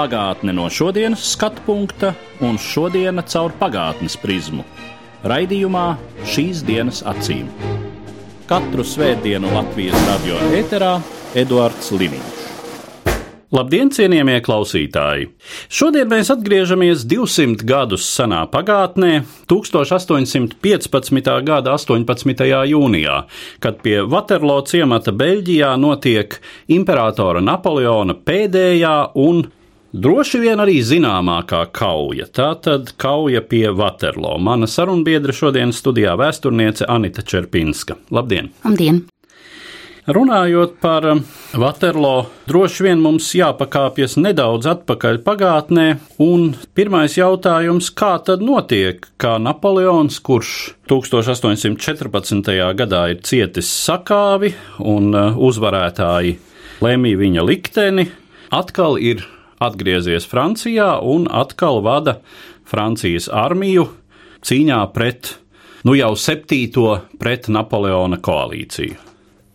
Pagātne no šodienas skatu punkta un šodienas caur pagātnes prizmu. Raidījumā šīs dienas acīm. Katru svētdienu Latvijas radio eterā Eduards Liniņš. Labdien, cienījamie klausītāji! Šodien mēs atgriežamies 200 gadus senā pagātnē, 1815. gada 18. jūnijā, kad pie Waterloo ciemata Beļģijā notiek imperatora Napoleona pēdējā un droši vien arī zināmākā kauja. Tā tad kauja pie Waterloo. Mana sarunbiedra šodien studijā vēsturniece Anita Čerpinska. Labdien! Labdien! Runājot par Waterloo, droši vien mums jāpakāpjas nedaudz atpakaļ pagātnē, un pirmais jautājums, kā tad notiek, kā Napoleons, kurš 1814. gadā ir cietis sakāvi un uzvarētāji lemj viņa likteni, atkal ir atgriezies Francijā un atkal vada Francijas armiju cīņā pret, nu jau septīto pret Napoleona koalīciju.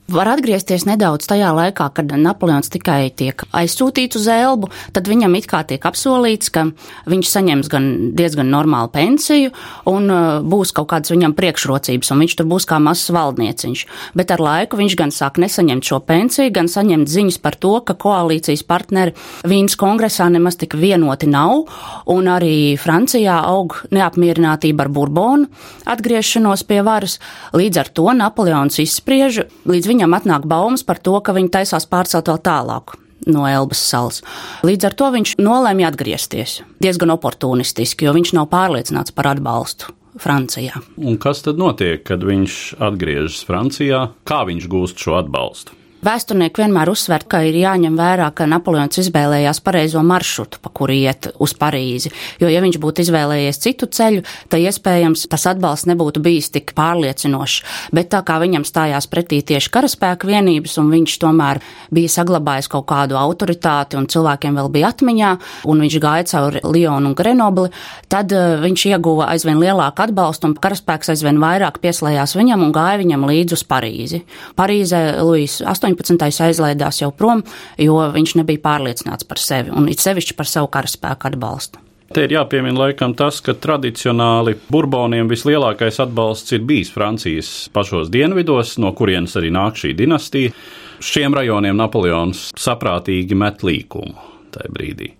Var atgriezties nedaudz tajā laikā, kad Napoleons tikai tiek aizsūtīts uz Elbu, tad viņam it kā tiek apsolīts, ka viņš saņems gan diezgan normālu pensiju un uh, būs kaut kādas viņam priekšrocības, un viņš tur būs kā mazs valdnieciņš. Bet ar laiku viņš gan sāk nesaņemt šo pensiju, gan saņemt ziņas par to, ka koalīcijas partneri Vīnas kongresā nemaz tik vienoti nav, un arī Francijā aug neapmierinātība ar Burbonu atgriešanos pie varas. Līdz ar to Napoleons izspriež līdz viņam atnāk baumas par to, ka viņi taisās pārcelt vēl tālāk no Elbas salas. Līdz ar to viņš nolēma atgriezties diezgan oportunistiski, jo viņš nav pārliecināts par atbalstu. Francijā. Un kas tad notiek, kad viņš atgriežas Francijā? Kā viņš gūst šo atbalstu? Vēsturnieki vienmēr uzsver, ka ir jāņem vērā, ka Napoleons izvēlējās pareizo maršrutu, pa kuru iet uz Parīzi. Jo, ja viņš būtu izvēlējies citu ceļu, tad iespējams tas atbalsts nebūtu bijis tik pārliecinošs. Bet tā kā viņam stājās pretī tieši karaspēka vienības, un viņš tomēr bija saglabājis kaut kādu autoritāti, un cilvēkiem vēl bija atmiņā, un viņš gāja cauri Lionu un Grenobli, tad viņš ieguva aizvien lielāku atbalstu, un karaspēks aizvien vairāk pieslējās viņam un gāja viņam līdzi uz Parīzi. Parīzē Luis 18. 18. aizlaidās jau prom, jo viņš nebija pārliecināts par sevi un it sevišķi par savu karaspēku atbalstu. Te ir jāpiemina laikam tas, ka tradicionāli Burboniem vislielākais atbalsts ir bijis Francijas pašos dienvidos, no kurienes arī nāk šī dinastija. Šiem rajoniem Napoleons saprātīgi met līkumu tajā brīdī.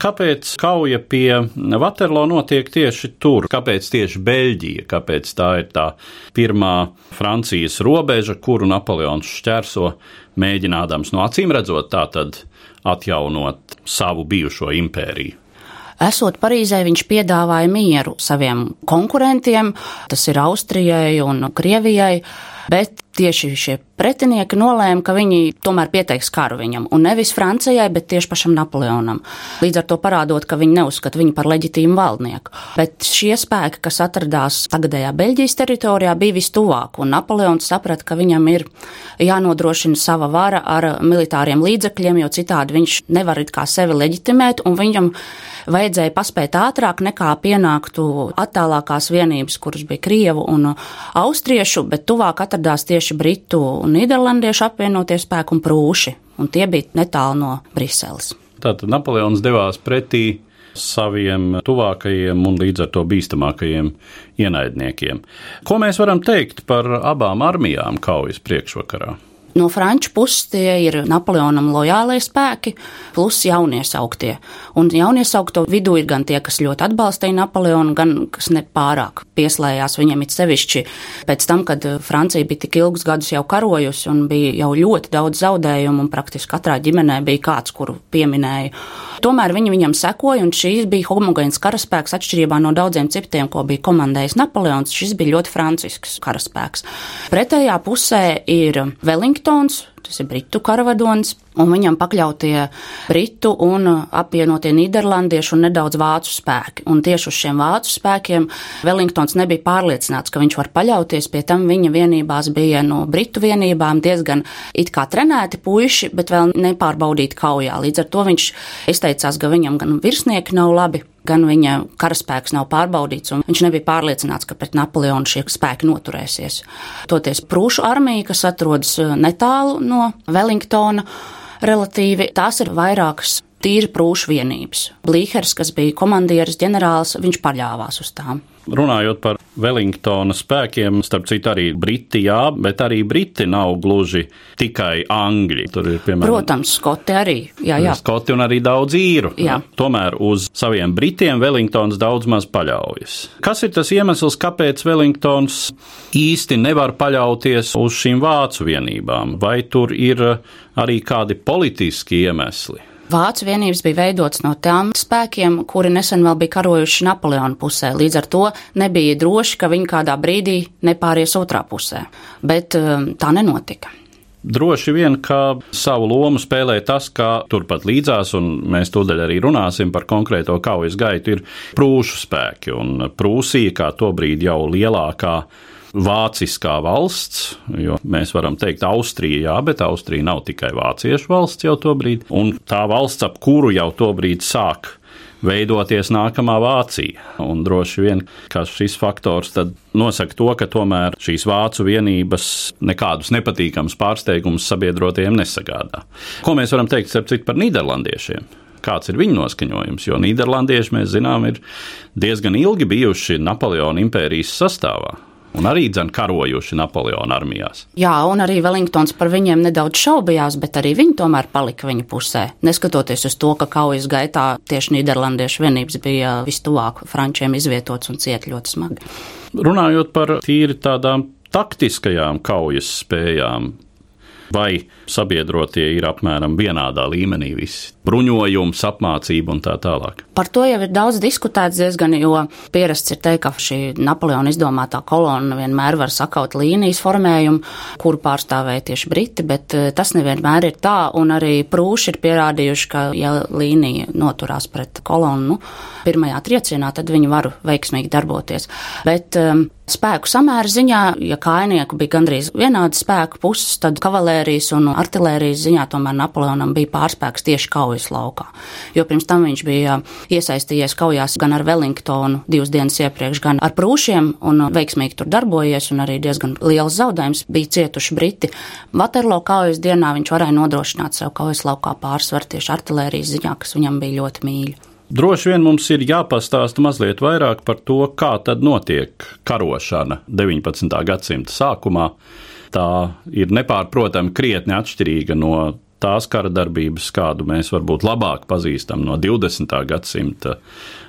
Kāpēc kauja pie Waterloo notiek tieši tur? Kāpēc tieši Beļģija? Kāpēc tā ir tā pirmā Francijas robeža, kuru Napoleons šķērso, mēģinādams no acīm redzot, tā tad atjaunot savu bijušo impēriju? Esot Parīzē, viņš piedāvāja mieru saviem konkurentiem, tas ir Austrijai un Krievijai, bet tieši šie pretinieki nolēma, ka viņi tomēr pieteiks karu viņam, un nevis Francijai, bet tieši pašam Napoleonam. Līdz ar to parādot, ka viņi neuzskata viņu par leģitīmu valdnieku. Bet šie spēki, kas atradās tagadējā Beļģijas teritorijā, bija vistuvāk, un Napoleons saprata, ka viņam ir jānodrošina sava vara ar militāriem līdzekļiem, jo citādi viņš nevar it kā sevi leģitimēt, un viņam vajadzēja paspēt ātrāk nekā pienāktu attālākās vienības, kuras bija Krievu un Austriešu, bet tuvāk atradās tieši Britu un Nīderlandiešu apvienotie spēki un prūši, un tie bija netālu no Briseles. Tātad Napoleons devās pretī saviem tuvākajiem un līdz ar to bīstamākajiem ienaidniekiem. Ko mēs varam teikt par abām armijām kaujas priekšvakarā? No franču puses tie ir Napoleonam lojālie spēki, plus jauniesauktie. Un jauniesaukto vidū ir gan tie, kas ļoti atbalstīja Napoleonu, gan kas nepārāk pieslējās viņam it sevišķi pēc tam, kad Francija bija tik ilgus gadus jau karojusi un bija jau ļoti daudz zaudējumu, un praktiski katrā ģimenē bija kāds, kuru pieminēja. Tomēr viņi viņam sekoja, un šīs bija homogēns karaspēks atšķirībā no daudziem citiem, ko bija komandējis Napoleons. Šis bija ļoti francisks karaspēks. Pretējā pusē ir Wellington Wellingtons, tas ir britu karavadons, un viņam pakļautie britu un apvienotie nīderlandiešu un nedaudz vācu spēki. Un tieši uz šiem vācu spēkiem Wellingtons nebija pārliecināts, ka viņš var paļauties, pie tam viņa vienībās bija no britu vienībām diezgan it kā trenēti puiši, bet vēl nepārbaudīti kaujā. Līdz ar to viņš izteicās, ka viņam gan virsnieki nav labi, gan viņa karaspēks nav pārbaudīts, un viņš nebija pārliecināts, ka pret Napoleonu šie spēki noturēsies. Toties Prūšu armija, kas atrodas eh, netālu no Wellingtona, relatīvi tās ir vairākas tīri prūšu vienības. Blīhers, kas bija komandieris ģenerālis, viņš paļāvās uz tām. Runājot par Wellingtona spēkiem, starp citu, arī Briti, jā, bet arī Briti nav gluži tikai angļi. Tur ir, piemēram, Protams, Skoti arī. Jā, jā. Skoti un arī daudz īru. Jā. Tomēr uz saviem Britiem Wellingtons daudz maz paļaujas. Kas ir tas iemesls, kāpēc Wellingtons īsti nevar paļauties uz šīm vācu vienībām? Vai tur ir arī kādi politiski iemesli? Vācu vienības bija veidotas no tām spēkiem, kuri nesen vēl bija karojuši Napoleona pusē. Līdz ar to nebija droši, ka viņi kādā brīdī nepāries otrā pusē. Bet um, tā nenotika. Droši vien, ka savu lomu spēlē tas, ka turpat līdzās, un mēs tūdaļ arī runāsim par konkrēto kaujas gaitu, ir prūšu spēki. Un Prūsija, kā tobrīd jau lielākā vāciskā valsts, jo mēs varam teikt, Austrija, jā, bet Austrija nav tikai vāciešu valsts jau tobrīd, un tā valsts, ap kuru jau tobrīd sāk veidoties nākamā Vācija. Un droši vien, šis faktors nosaka to, ka tomēr šīs vācu vienības nekādus nepatīkamus pārsteigumus sabiedrotiem nesagādā. Ko mēs varam teikt citu, par Nīderlandiešiem? Kāds ir viņu noskaņojums? Jo Nīderlandieši, mēs zinām, ir diezgan ilgi bijuši Napoleona impērijas sastāvā un arī dzen karojuši Napoleona armijās. Jā, un arī Wellingtons par viņiem nedaudz šaubījās, bet arī viņi tomēr palika viņa pusē. Neskatoties uz to, ka kaujas gaitā tieši Nīderlandiešu vienības bija vistuvāk frančiem izvietots un ciet ļoti smagi. Runājot par tīri tādām taktiskajām kaujas spējām, vai sabiedrotie ir apmēram vienādā līmenī visi - bruņojums, apmācība un tā tālāk. Par to jau ir daudz diskutēts diezgan, jo pierasts ir teikt, ka šī Napoleona izdomātā kolona vienmēr var sakaut līnijas formējumu, kuru pārstāvēja tieši Briti, bet eh, tas nevienmēr ir tā, un arī prūši ir pierādījuši, ka ja līnija noturās pret kolonu nu, pirmajā triecienā, tad viņi var veiksmīgi darboties. Bet, um, Spēku samēra ziņā, ja kainieku bija gandrīz vienādi spēku puses, tad kavalērijas un artilērijas ziņā tomēr Napoleonam bija pārspēks tieši kaujas laukā. Jo pirms tam viņš bija iesaistījies kaujās gan ar Wellingtonu divas dienas iepriekš, gan ar prūšiem un veiksmīgi tur darbojies un arī diezgan liels zaudējums bija cietuši Briti. Vaterlo kaujas dienā viņš varēja nodrošināt sev kaujas laukā pārsvaru tieši artilērijas ziņā, kas viņam bija ļoti mīļa. Droši vien mums ir jāpastāsta mazliet vairāk par to, kā tad notiek karošana 19. gadsimta sākumā. Tā ir nepārprotami krietni atšķirīga no tās kara darbības, kādu mēs varbūt labāk pazīstam no 20. gadsimta,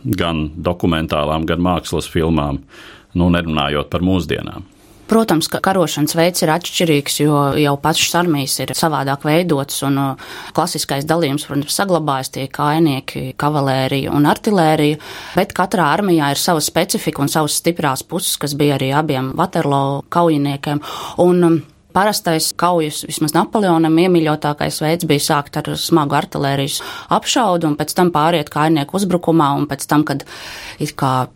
gan dokumentālām, gan mākslas filmām, nu nerunājot par mūsdienām. Protams, ka karošanas veids ir atšķirīgs, jo jau pašas armijas ir savādāk veidotas, un uh, klasiskais dalījums, protams, saglabājas tie kainieki, kavalērija un artilērija, bet katrā armijā ir sava specifika un savas stiprās puses, kas bija arī abiem Waterloo kaujiniekiem. Un, um, Parastais kaujas, vismaz Napoleonam, iemīļotākais veids bija sākt ar smagu artilērijas apšaudu un pēc tam pāriet kainieku uzbrukumā, un pēc tam, kad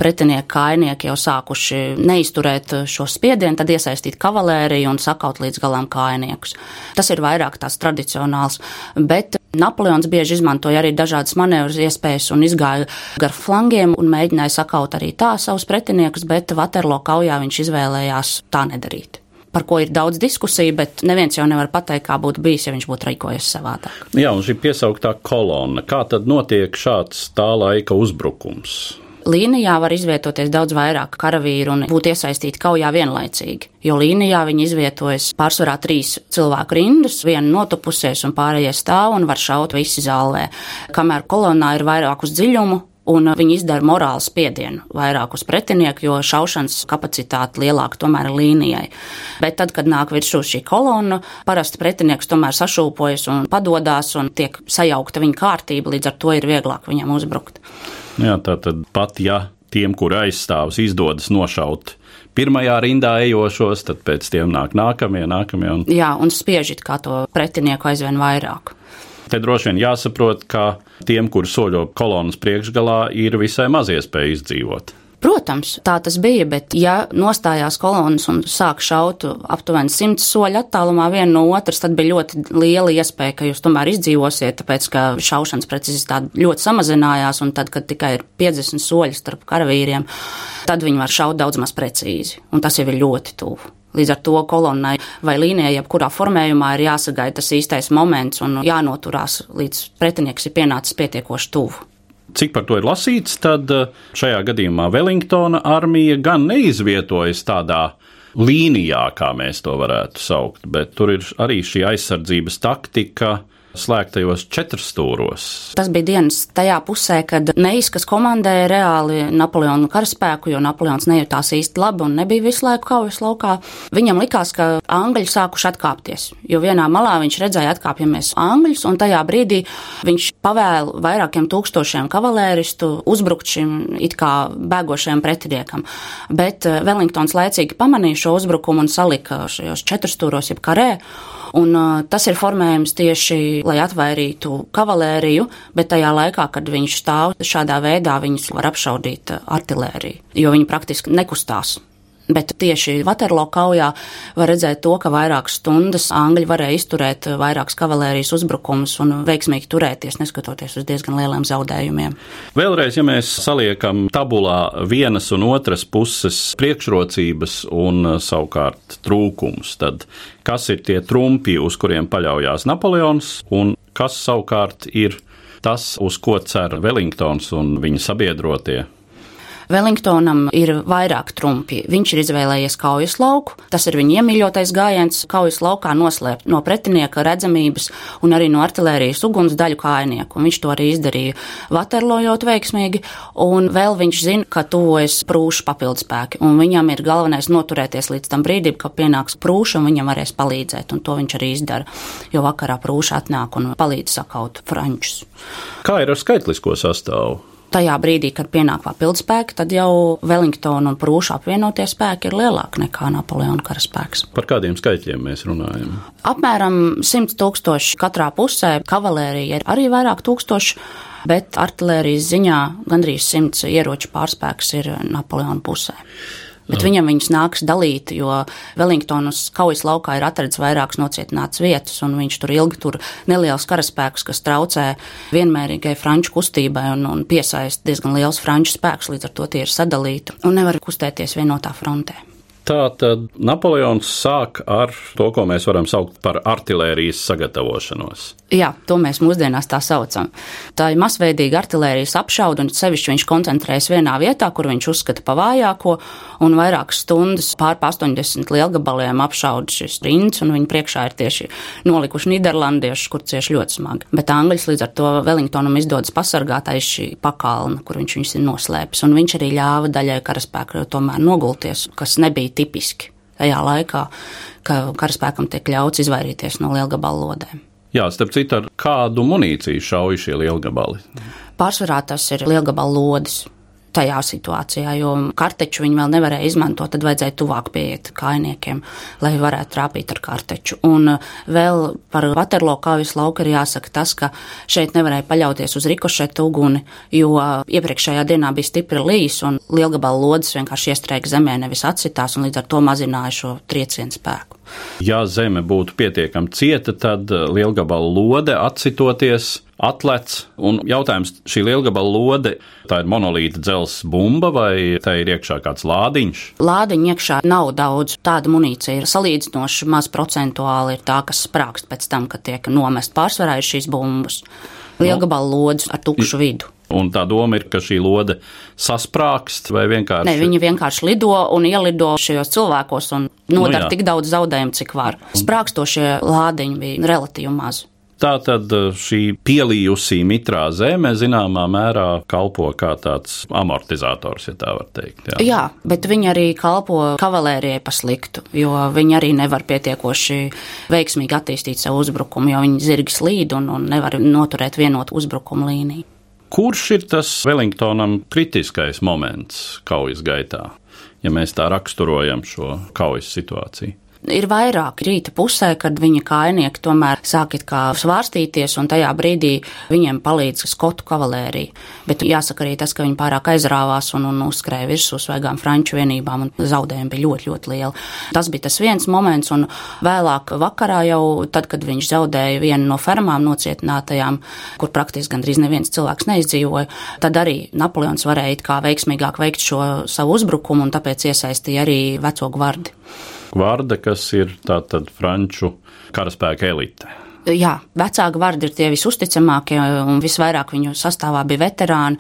pretinieki kainieki jau sākuši neizturēt šo spiedienu, tad iesaistīt kavalēriju un sakaut līdz galam kainiekus. Tas ir vairāk tās tradicionāls, bet Napoleons bieži izmantoja arī dažādas manevras iespējas un izgāja gar flangiem un mēģināja sakaut arī tā savus pretiniekus, bet Vaterlo kaujā viņš izvēlējās tā nedarīt par ko ir daudz diskusiju, bet neviens jau nevar pateikt, kā būtu bijis, ja viņš būtu rīkojies savādāk. Jā, un šī piesauktā kolona, kā tad notiek šāds tā laika uzbrukums? līnijā var izvietoties daudz vairāk karavīru un būt iesaistīti kaujā vienlaicīgi. Jo līnijā viņi izvietojas pārsvarā trīs cilvēku rindas, viena notupusies un pārējie stāv un var šaut visi zālē. Kamēr kolonā ir vairāk uz dziļumu, un viņi izdara morālu spiedienu vairāk uz pretinieku, jo šaušanas kapacitāte lielāka tomēr ir līnijai. Bet tad, kad nāk virsū šī kolona, parasti pretinieks tomēr sašūpojas un padodās un tiek sajaukta viņa kārtība, līdz ar to ir vieglāk viņam uzbrukt. Jā, tā tad pat ja tiem, kuri aizstāvs, izdodas nošaut pirmajā rindā ejošos, tad pēc tiem nāk nākamie, nākamie. Un... Jā, un spiežit kā to pretinieku aizvien vairāk. Te droši vien jāsaprot, ka tiem, kuri soļo kolonas priekšgalā, ir visai maz iespēja izdzīvot. Protams, tā tas bija, bet ja nostājās kolonas un sāk šaut aptuveni simts soļu attālumā viena no otras, tad bija ļoti liela iespēja, ka jūs tomēr izdzīvosiet, tāpēc ka šaušanas precizitāte ļoti samazinājās, un tad, kad tikai ir 50 soļi starp karavīriem, tad viņi var šaut daudz maz precīzi, un tas jau ir ļoti tuvu. Līdz ar to kolonnai vai līnijai, jebkurā formējumā, ir jāsagaida tas īstais moments un jānoturās, līdz pretinieks ir pienācis pietiekoši tuvu. Cik par to ir lasīts, tad eh, šajā gadījumā Wellingtona armija gan neizvietojas tādā līnijā, kā mēs to varētu saukt, bet tur ir arī šī aizsardzības taktika slēgtajos četrstūros. Tas bija dienas tajā pusē, kad Neiskas komandēja reāli Napoleonu karaspēku, jo Napoleons nejūtās īsti labi un nebija visu laiku kaujas laukā. Viņam likās, ka angļi sākuši atkāpties, jo vienā malā viņš redzēja atkāpjamies angļus, un tajā brīdī viņš pavēla vairākiem tūkstošiem kavalēristu uzbrukt šim it kā bēgošajam pretiniekam. Bet eh, Wellingtons laicīgi pamanīja šo uzbrukumu un salika šajos četrstūros, jeb karē. Un, uh, tas ir formējums tieši, lai atvairītu kavalēriju, bet tajā laikā, kad viņš stāv šādā veidā, viņus var apšaudīt artilēriju, jo viņi praktiski nekustās. Bet tieši Vaterlo kaujā var redzēt to, ka vairākas stundas Angļi varēja izturēt vairākas kavalērijas uzbrukumus un veiksmīgi turēties, neskatoties uz diezgan lieliem zaudējumiem. Vēlreiz, ja mēs saliekam tabulā vienas un otras puses priekšrocības un savukārt trūkums, tad kas ir tie trumpi, uz kuriem paļaujās Napoleons un kas savukārt ir tas, uz ko cer Wellingtons un viņa sabiedrotie? Wellingtonam ir vairāk trumpi. Viņš ir izvēlējies kaujas lauku, tas ir viņa iemīļotais gājiens, kaujas laukā noslēpt no pretinieka redzamības un arī no artilērijas uguns daļu kājnieku. Un viņš to arī izdarīja Vaterlojot veiksmīgi, un vēl viņš zina, ka tuvojas prūšu papildspēki, un viņam ir galvenais noturēties līdz tam brīdim, kad pienāks prūša un viņam varēs palīdzēt, un to viņš arī izdara, jo vakarā prūša atnāk un palīdz sakaut frančus. Kā ir ar skaitlisko sastāvu? Tajā brīdī, kad pienāk papildspēki, tad jau Wellingtona un Prūša apvienotie spēki ir lielāki nekā Napoleona karaspēks. Par kādiem skaitļiem mēs runājam? Apmēram 100 tūkstoši katrā pusē, kavalērija ir arī vairāk tūkstoši. Bet artērijas ziņā gandrīz simts ieroču pārspēks ir Napoleona pusē. Bet viņam viņus nāks dalīt, jo Wellingtonas kaujas laukā ir atrasts vairākas nocietinātas vietas, un viņš tur ilgi tur neliels karaspēks, kas traucē vienmērīgai franču kustībai un, un piesaist diezgan liels franču spēks, līdz ar to tie ir sadalīti un nevar kustēties vienotā frontē. Tā tad Napoleons sāk ar to, ko mēs varam saukt par artērijas sagatavošanos. Jā, to mēs mūsdienās tā saucam. Tā ir masveidīga artērijas apšaude, un sevišķi viņš koncentrējas vienā vietā, kur viņš uzskata pa vājāko, un vairākas stundas pār 80 lielgabaliem apšauda šis rinds, un viņi priekšā ir tieši nolikuši Nīderlandieši, kur cieši ļoti smagi. Bet Angļus līdz ar to Wellingtonam izdodas pasargāt aiz šī pakalna, kur viņš viņus ir noslēpis, un viņš arī ļāva daļai karaspēku tomēr nogulties, kas nebija tipiski tajā laikā, ka karaspēkam tiek ļauts izvairīties no lielgabalu lodēm. Jā, starp citu, ar kādu munīciju šauj šie lielgabali? Pārsvarā tas ir lielgabalu lodes tajā situācijā, jo karteču viņi vēl nevarēja izmantot, tad vajadzēja tuvāk pieiet kainiekiem, lai varētu trāpīt ar karteču. Un uh, vēl par Vaterlo kaujas lauku ir jāsaka tas, ka šeit nevarēja paļauties uz rikošetu uguni, jo iepriekšējā dienā bija stipri līs un lielgabala lodes vienkārši iestrēga zemē, nevis atsitās, un līdz ar to mazināja šo triecienu spēku. Ja zeme būtu pietiekami cieta, tad lielgabala lode atsitoties atlets. Un jautājums, šī lielgabala lode, tā ir monolīta dzelzs bumba vai tā ir iekšā kāds lādiņš? Lādiņa iekšā nav daudz. Tāda munīcija ir salīdzinoši maz procentuāli ir tā, kas sprākst pēc tam, kad tiek nomest pārsvarā ir šīs bumbas. Lielgabala lodes ar tukšu vidu. Un tā doma ir, ka šī lode sasprāgst vai vienkārši. Nē, viņi vienkārši lido un ielido šajos cilvēkos un nodara nu, jā. tik daudz zaudējumu, cik var. Sprākstošie lādiņi bija relatīvi mazi. Tā tad uh, šī pielījusī mitrā zeme zināmā mērā kalpo kā tāds amortizators, ja tā var teikt. Jā, jā bet viņi arī kalpo kavalērijai pa sliktu, jo viņi arī nevar pietiekoši veiksmīgi attīstīt savu uzbrukumu, jo viņi zirgi slīd un, un nevar noturēt vienotu uzbrukumu līniju. Kurš ir tas Wellingtonam kritiskais moments kaujas gaitā, ja mēs tā raksturojam šo kaujas situāciju? Ir vairāk rīta pusē, kad viņa kainieki tomēr sāk it kā svārstīties, un tajā brīdī viņiem palīdz skotu kavalērija. Bet jāsaka arī tas, ka viņi pārāk aizrāvās un, un uzskrēja virsū svaigām franču vienībām, un zaudējumi bija ļoti, ļoti lieli. Tas bija tas viens moments, un vēlāk vakarā jau, tad, kad viņš zaudēja vienu no fermām nocietinātajām, kur praktiski gandrīz neviens cilvēks neizdzīvoja, tad arī Napoleons varēja it kā veiksmīgāk veikt šo savu uzbrukumu, un tāpēc iesaistīja arī veco gvardi. Gvarda, kas ir tātad franču karaspēka elite. Jā, vecāki vārdi ir tie visusticamākie, un visvairāk viņu sastāvā bija veterāni.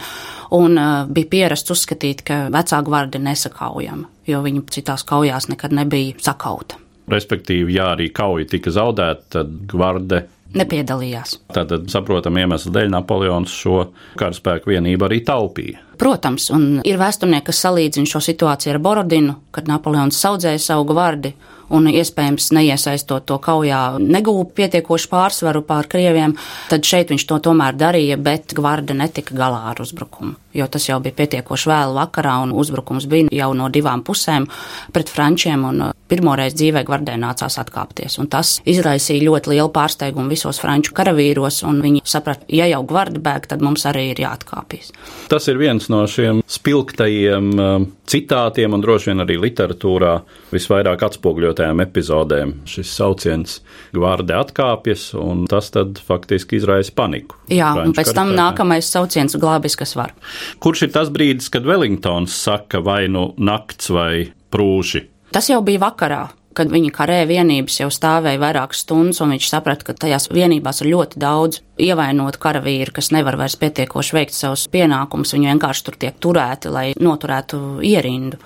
Un uh, bija pierasts uzskatīt, ka vecāku vārdi nesakaujami, jo viņi citās kaujās nekad nebija sakauta. Respektīvi, ja arī kauja tika zaudēta, tad gvarde nepiedalījās. Tātad, saprotam, iemeslu dēļ Napoleons šo karaspēku vienību arī taupīja. Protams, un ir vēsturnieki, kas salīdzina šo situāciju ar Borodinu, kad Napoleons saudzēja savu gvardi un iespējams neiesaistot to kaujā, negūpa pietiekošu pārsvaru pār krieviem, tad šeit viņš to tomēr darīja, bet gvarde netika galā ar uzbrukumu. Jo tas jau bija pietiekoši vēlu vakarā, un uzbrukums bija jau no divām pusēm pret frančiem, un pirmoreiz dzīvē gvardē nācās atkāpties. Un tas izraisīja ļoti lielu pārsteigumu visos franču karavīros, un viņi saprata, ja jau gvarde bēg, tad mums arī ir jāatkāpjas. Tas ir viens no šiem spilgtajiem um, citātiem, un droši vien arī literatūrā visvairāk atspoguļotajām epizodēm. Šis sauciens gvārde atkāpjas, un tas tad faktiski izraisa paniku. Jā, un pēc tam nākamais sauciens glābis, kas var. Kurš ir tas brīdis, kad Wellingtons saka vai nu nakts vai prūši? Tas jau bija vakarā kad viņa karē vienības jau stāvēja vairākas stundas, un viņš saprata, ka tajās vienībās ir ļoti daudz ievainotu karavīru, kas nevar vairs pietiekoši veikt savus pienākumus. Viņi vienkārši tur tiek turēti, lai noturētu ierindu.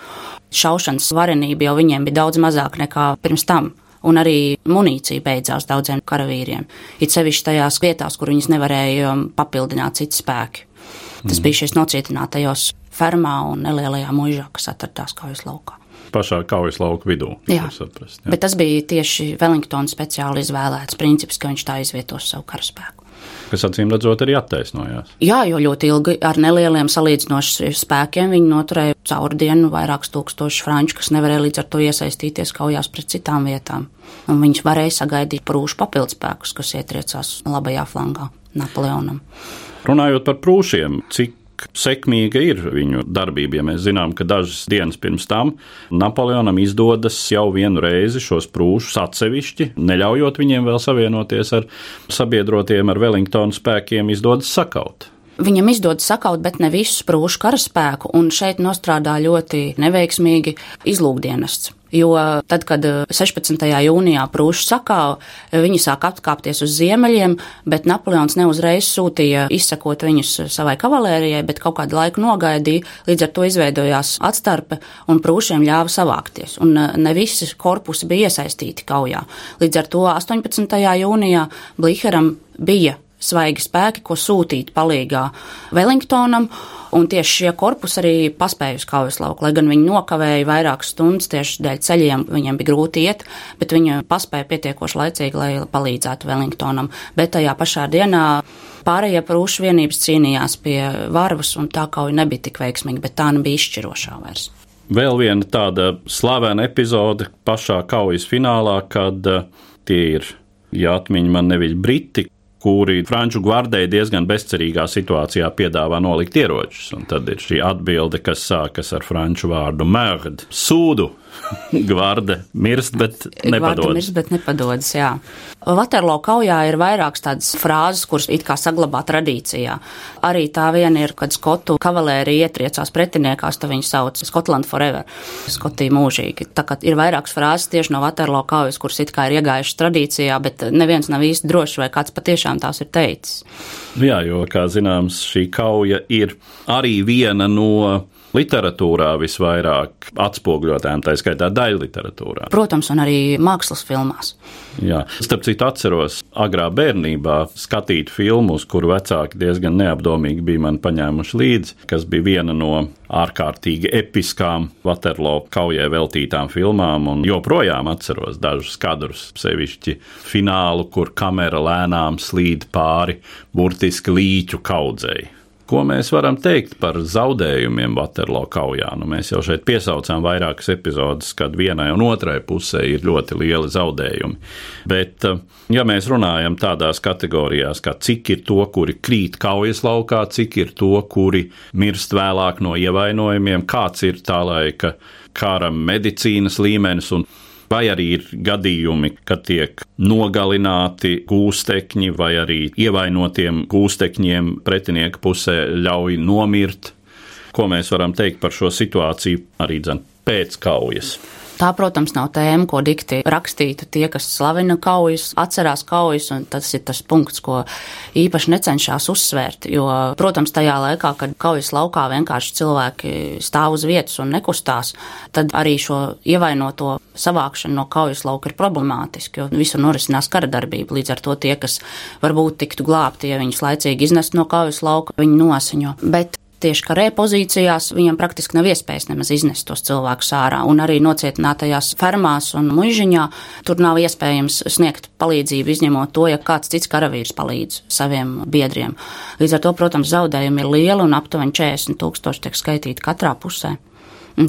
Šaušanas varenība jau viņiem bija daudz mazāk nekā pirms tam. Un arī munīcija beidzās daudziem karavīriem. It sevišķi tajās vietās, kur viņas nevarēja papildināt citi spēki. Tas mm. bija šis nocietinātajos fermā un nelielajā mužā, kas atradās kaujas laukā pašā kaujas lauka vidū. Jā. Saprast, jā. Bet tas bija tieši Wellingtona speciāli izvēlēts princips, ka viņš tā izvietos savu karaspēku. Kas acīm redzot, arī attaisnojās. Jā, jo ļoti ilgi ar nelieliem salīdzinošiem spēkiem viņi noturēja caur dienu vairākus tūkstošus franču, kas nevarēja līdz ar to iesaistīties kaujās pret citām vietām. Un viņš varēja sagaidīt prūšu papildspēkus, kas ietriecās labajā flangā Napoleonam. Runājot par prūšiem, cik cik sekmīga ir viņu darbība. Ja mēs zinām, ka dažas dienas pirms tam Napoleonam izdodas jau vienu reizi šos prūšus atsevišķi, neļaujot viņiem vēl savienoties ar sabiedrotiem, ar Wellingtonu spēkiem, izdodas sakaut. Viņam izdodas sakaut, bet ne visu prūšu karaspēku, un šeit nostrādā ļoti neveiksmīgi izlūkdienests. Jo tad, kad 16. jūnijā prūši sakāva, viņi sāk atkāpties uz ziemeļiem, bet Napoleons neuzreiz sūtīja izsakot viņus savai kavalērijai, bet kaut kādu laiku nogaidīja, līdz ar to izveidojās atstarpe un prūšiem ļāva savākties. Un ne visi korpusi bija iesaistīti kaujā. Līdz ar to 18. jūnijā Bliheram bija svaigi spēki, ko sūtīt palīgā Wellingtonam, un tieši šie korpusi arī paspēja uz kaujas lauku, lai gan viņi nokavēja vairākas stundas tieši dēļ ceļiem, viņiem bija grūti iet, bet viņi paspēja pietiekoši laicīgi, lai palīdzētu Wellingtonam. Bet tajā pašā dienā pārējie prūšu vienības cīnījās pie varvas, un tā kauja nebija tik veiksmīga, bet tā nebija izšķirošā vairs. Vēl viena tāda slavena epizode pašā kaujas finālā, kad uh, tie ir, ja atmiņa man neviļ, briti, kuri franču gvardei diezgan bezcerīgā situācijā piedāvā nolikt ieročus. Un tad ir šī atbilde, kas sākas ar franču vārdu mērd, sūdu. Gvarde mirst, bet nepadodas. Mirst, bet nepadodas jā. Vaterlo kaujā ir vairākas tādas frāzes, kuras it kā saglabā tradīcijā. Arī tā viena ir, kad skotu kavalērija ietriecās pretiniekās, tā viņi sauc Scotland forever, Skotija mūžīgi. Tā kā ir vairākas frāzes tieši no Vaterlo kaujas, kuras it kā ir iegājušas tradīcijā, bet neviens nav īsti drošs, vai kāds patiešām tās ir teicis. Jā, jo, kā zināms, šī kauja ir arī viena no literatūrā visvairāk atspoguļotām, tā skaitā daļu literatūrā. Protams, un arī mākslas filmās. Jā, starp citu, atceros agrā bērnībā skatīt filmu, uz kuru vecāki diezgan neapdomīgi bija man paņēmuši līdzi, kas bija viena no ārkārtīgi episkām Waterloo kaujai veltītām filmām, un joprojām atceros dažus kadrus, sevišķi finālu, kur kamera lēnām slīd pāri burtiski līķu kaudzei Ko mēs varam teikt par zaudējumiem Waterloo kaujā? Nu, mēs jau šeit piesaucām vairākas epizodes, kad vienai un otrai pusē ir ļoti lieli zaudējumi. Bet, eh, ja mēs runājam tādās kategorijās, kā cik ir to, kuri krīt kaujas laukā, cik ir to, kuri mirst vēlāk no ievainojumiem, kāds ir tā laika kara medicīnas līmenis un vai arī ir gadījumi, kad tiek nogalināti gūstekņi, vai arī ievainotiem gūstekņiem pretinieka pusē ļauj nomirt. Ko mēs varam teikt par šo situāciju arī dzen, pēc kaujas? Tā, protams, nav tēma, ko dikti rakstītu tie, kas slavina kaujas, atcerās kaujas, un tas ir tas punkts, ko īpaši necenšas uzsvērt. Jo, protams, tajā laikā, kad kaujas laukā vienkārši cilvēki stāv uz vietas un nekustās, tad arī šo ievainoto savākšana no kaujas lauka ir problemātiski, jo visur norisinās kara darbība. Līdz ar to tie, kas varbūt tiktu glābti, ja viņus laicīgi iznest no kaujas lauka, viņi nosiņo. Bet tieši karē pozīcijās viņam praktiski nav iespējas nemaz iznest tos cilvēkus ārā. Un arī nocietinātajās fermās un muižiņā tur nav iespējams sniegt palīdzību, izņemot to, ja kāds cits karavīrs palīdz saviem biedriem. Līdz ar to, protams, zaudējumi ir lieli un aptuveni 40 tūkstoši tiek skaitīti katrā pusē.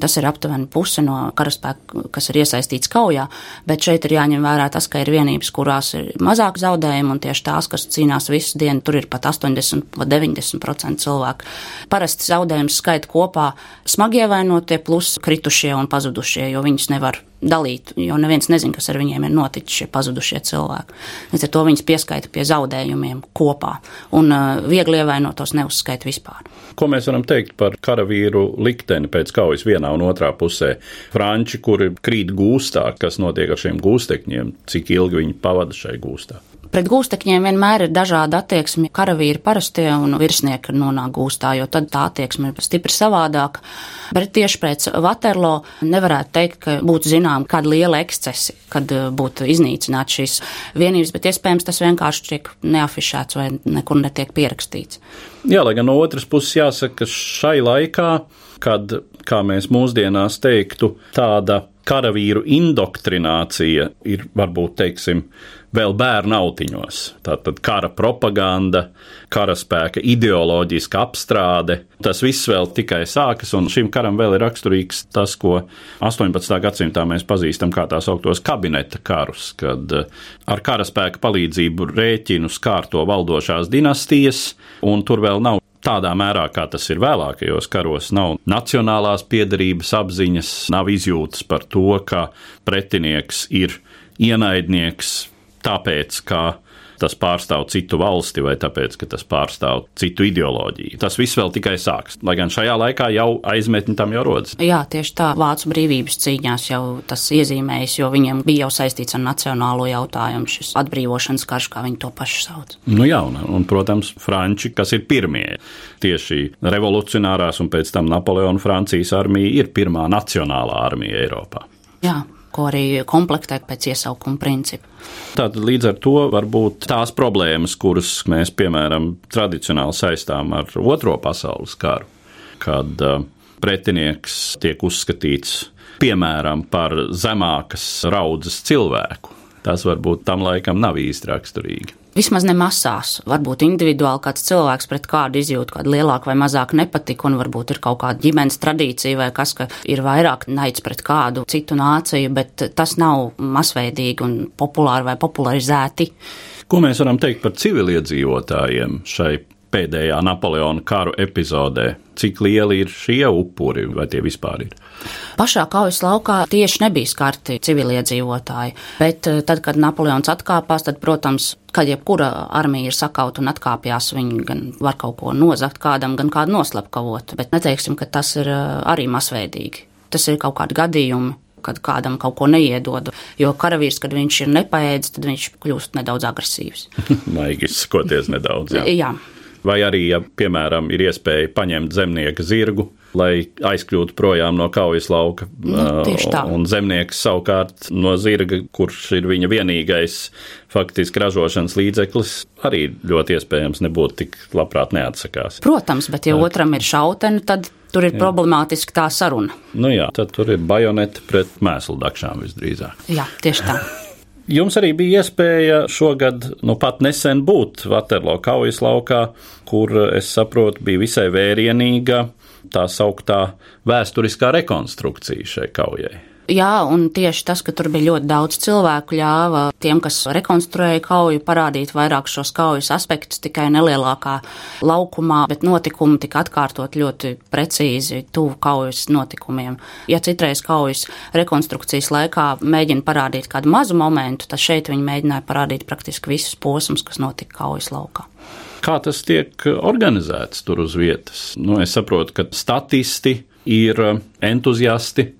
Tas ir aptuveni puse no karaspēka, kas ir iesaistīts kaujā, bet šeit ir jāņem vērā tas, ka ir vienības, kurās ir mazāk zaudējumu, un tieši tās, kas cīnās visu dienu, tur ir pat 80 vai 90% cilvēku. Parasti zaudējums skaita kopā smagi ievainotie plus kritušie un pazudušie, jo viņus nevar dalīt, jo neviens nezina, kas ar viņiem ir noticis, šie pazudušie cilvēki. Līdz ar to viņus pieskaita pie zaudējumiem kopā, un uh, viegli ievainotos neuzskaita vispār. Ko mēs varam teikt par karavīru likteni pēc kaujas vienā un otrā pusē? Franči, kuri krīt gūstā, kas notiek ar šiem gūstekņiem, cik ilgi viņi pavada šai gūstā? Pret gūstekņiem vienmēr ir dažāda attieksme. Karavīri parastie un virsnieki nonāk gūstā, jo tad tā attieksme ir stipri savādāka. Bet tieši pēc Waterlo nevarētu teikt, ka būtu zinām kāda liela ekscesi, kad eh, būtu iznīcināts šīs vienības, bet iespējams tas vienkārši tiek neafišēts vai nekur netiek pierakstīts. Jā, lai gan no otras puses jāsaka, ka šai laikā, kad, kā mēs mūsdienās teiktu, tāda karavīru indoktrinācija ir varbūt, teiksim, vēl bērnu autiņos. Tātad kara propaganda, karaspēka ideoloģiska apstrāde. Tas viss vēl tikai sākas, un šim karam vēl ir raksturīgs tas, ko 18. gadsimtā mēs pazīstam kā tā sauktos kabineta karus, kad eh, ar karaspēka palīdzību rēķinu skārto valdošās dinastijas, un tur vēl nav tādā mērā, kā tas ir vēlākajos karos, nav nacionālās piedarības apziņas, nav izjūtas par to, ka pretinieks ir ienaidnieks, tāpēc, ka tas pārstāv citu valsti vai tāpēc, ka tas pārstāv citu ideoloģiju. Tas viss vēl tikai sāks, lai gan šajā laikā jau aizmetni tam jau rodas. Jā, tieši tā Vācu brīvības cīņās jau tas iezīmējas, jo viņiem bija jau saistīts ar nacionālo jautājumu šis atbrīvošanas karš, kā viņi to paši sauc. Nu jā, un, un protams, Franči, kas ir pirmie, tieši revolucionārās un pēc tam Napoleona Francijas armija ir pirmā nacionālā armija Eiropā. Jā, ko arī komplektē pēc iesaukuma principa. Tātad līdz ar to varbūt tās problēmas, kuras mēs, piemēram, tradicionāli saistām ar Otro pasaules karu, kad uh, pretinieks tiek uzskatīts piemēram par zemākas raudzes cilvēku, tas varbūt tam laikam nav īsti raksturīgi. Vismaz ne masās. Varbūt individuāli kāds cilvēks pret kādu izjūt kādu lielāku vai mazāku nepatiku, un varbūt ir kaut kāda ģimenes tradīcija vai kas, ka ir vairāk naids pret kādu citu nāciju, bet tas nav masveidīgi un populāri vai popularizēti. Ko mēs varam teikt par civiliedzīvotājiem šai pēdējā Napoleona karu epizodē? Cik lieli ir šie upuri, vai tie vispār ir? Pašā kaujas laukā tieši nebija skarti civiliedzīvotāji, bet eh, tad, kad Napoleons atkāpās, tad, protams, kad jebkura armija ir sakauta un atkāpjas, viņi gan var kaut ko nozagt kādam, gan kādu noslepkavot, bet neteiksim, ka tas ir eh, arī masveidīgi. Tas ir kaut kādi gadījumi, kad kādam kaut ko neiedod. Jo karavīrs, kad viņš ir nepaēdis, tad viņš kļūst nedaudz agresīvs. Maigi izsakoties nedaudz. Jā. jā. Vai arī, ja, piemēram, ir iespēja paņemt zemnieka zirgu, lai aizkļūtu projām no kaujas lauka, Nu, un zemnieks savukārt no zirga, kurš ir viņa vienīgais faktiski ražošanas līdzeklis, arī ļoti iespējams nebūtu tik labprāt neatsakās. Protams, bet ja otram ir šauteni, tad tur ir problemātiski tā saruna. Nu jā, tad tur ir bajoneti pret mēslu dakšām visdrīzāk. Jā, tieši tā. Jums arī bija iespēja šogad, nu pat nesen būt Vaterlo kaujas laukā, kur, es saprotu, bija visai vērienīga tā sauktā vēsturiskā rekonstrukcija šai kaujai. Jā, un tieši tas, ka tur bija ļoti daudz cilvēku, ļāva tiem, kas rekonstruēja kauju, parādīt vairāk šos kaujas aspektus tikai nelielākā laukumā, bet notikumi tika atkārtot ļoti precīzi tuvu kaujas notikumiem. Ja citreiz kaujas rekonstrukcijas laikā mēģina parādīt kādu mazu momentu, tad šeit viņi mēģināja parādīt praktiski visus posmus, kas notika kaujas laukā. Kā tas tiek organizēts tur uz vietas? Nu, es saprotu, ka statisti ir entuziasti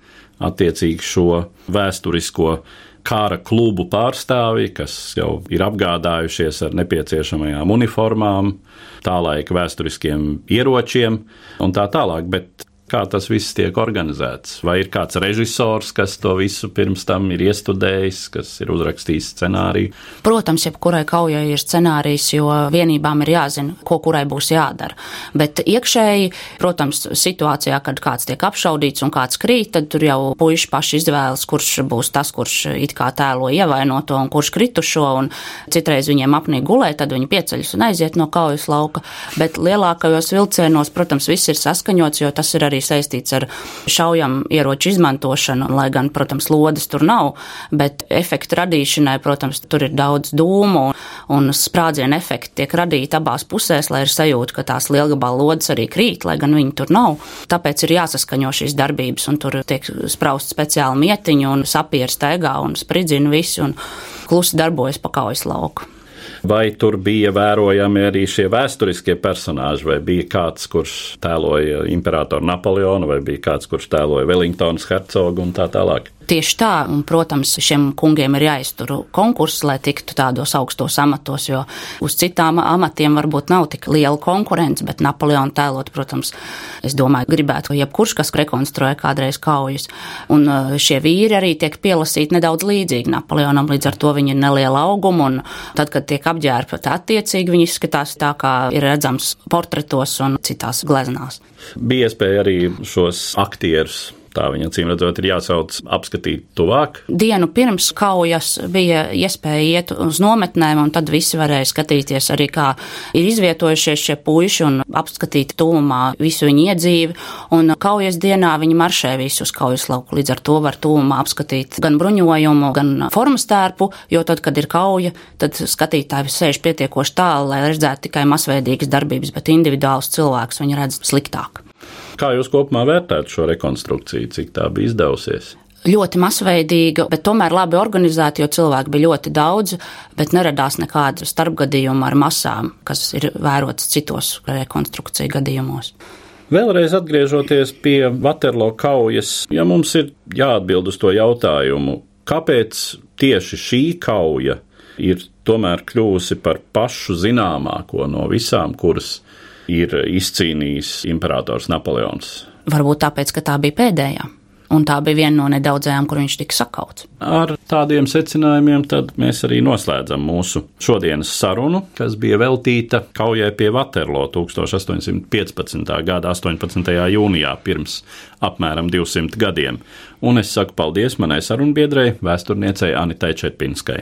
attiecīgi šo vēsturisko kara klubu pārstāvji, kas jau ir apgādājušies ar nepieciešamajām uniformām, tā laika vēsturiskiem ieročiem un tā tālāk. Bet kā tas viss tiek organizēts. Vai ir kāds režisors, kas to visu pirms tam ir iestudējis, kas ir uzrakstījis scenāriju? Protams, jebkurai kaujai ir scenārijs, jo vienībām ir jāzina, ko kurai būs jādara. Bet iekšēji, protams, situācijā, kad kāds tiek apšaudīts un kāds krīt, tad tur jau puiši paši izvēlas, kurš būs tas, kurš it kā tēlo ievainoto un kurš kritušo, un citreiz viņiem apnīk gulēt, tad viņi pieceļas un aiziet no kaujas lauka. Bet lielākajos vilcienos, protams, viss ir saskaņots, jo tas ir arī saistīts ar šaujam ieroču izmantošanu, lai gan, protams, lodes tur nav, bet efektu radīšanai, protams, tur ir daudz dūmu un sprādzienu efekti tiek radīti abās pusēs, lai ir sajūta, ka tās lielgabala lodes arī krīt, lai gan viņi tur nav. Tāpēc ir jāsaskaņo šīs darbības, un tur tiek spraust speciāli mietiņi un sapieris taigā un spridzina visu un klusi darbojas pa kaujas lauku. Vai tur bija vērojami arī šie vēsturiskie personāļi, vai bija kāds, kurš tēloja imperatoru Napoleonu, vai bija kāds, kurš tēloja Wellingtonas hercogu un tā tālāk? Tieši tā, un, protams, šiem kungiem ir jāiztur konkurss, lai tiktu tādos augstos amatos, jo uz citām amatiem varbūt nav tik liela konkurence, bet Napoleona tēlot, protams, es domāju, gribētu jebkurš, kas rekonstruē kādreiz kaujas. Un šie vīri arī tiek pielasīti nedaudz līdzīgi Napoleonam, līdz ar to viņi ir neliela auguma, un tad, kad tiek apģērbti attiecīgi, viņi izskatās tā, kā ir redzams portretos un citās gleznās. Bija iespēja arī šos aktierus Tā viņa acīm redzot, ir jāsauc apskatīt tuvāk. Dienu pirms kaujas bija iespēja iet uz nometnēm, un tad visi varēja skatīties arī, kā ir izvietojušies šie puiši un apskatīt tūmā visu viņu iedzīvi. Un kaujas dienā viņi maršē visu uz kaujas lauku, līdz ar to var tūmā apskatīt gan bruņojumu, gan formas tērpu, jo tad, kad ir kauja, tad skatītāji sēž pietiekoši tālu, lai redzētu tikai masveidīgas darbības, bet individuāls cilvēks viņi redz sliktāk. Kā jūs kopumā vērtējat šo rekonstrukciju, cik tā bija izdevusies? ļoti masveidīga, bet tomēr labi organizēta, jo cilvēku bija ļoti daudz, bet neradās nekāda starpgadījuma ar masām, kas ir vērots citos rekonstrukciju gadījumos. Vēlreiz atgriežoties pie Vaterlo kaujas, ja mums ir jāatbild uz to jautājumu, kāpēc tieši šī kauja ir tomēr kļuvusi par pašu zināmāko no visām, kuras ir izcīnījis imperators Napoleons. Varbūt tāpēc, ka tā bija pēdējā. Un tā bija viena no nedaudzajām, kur viņš tika sakauts. Ar tādiem secinājumiem mēs arī noslēdzam mūsu šodienas sarunu, kas bija veltīta kaujai pie Vaterlo 1815. gada 18. jūnijā, pirms apmēram 200 gadiem. Un es saku paldies manai sarunbiedrei, vēsturniecei Anitai Čepinskai.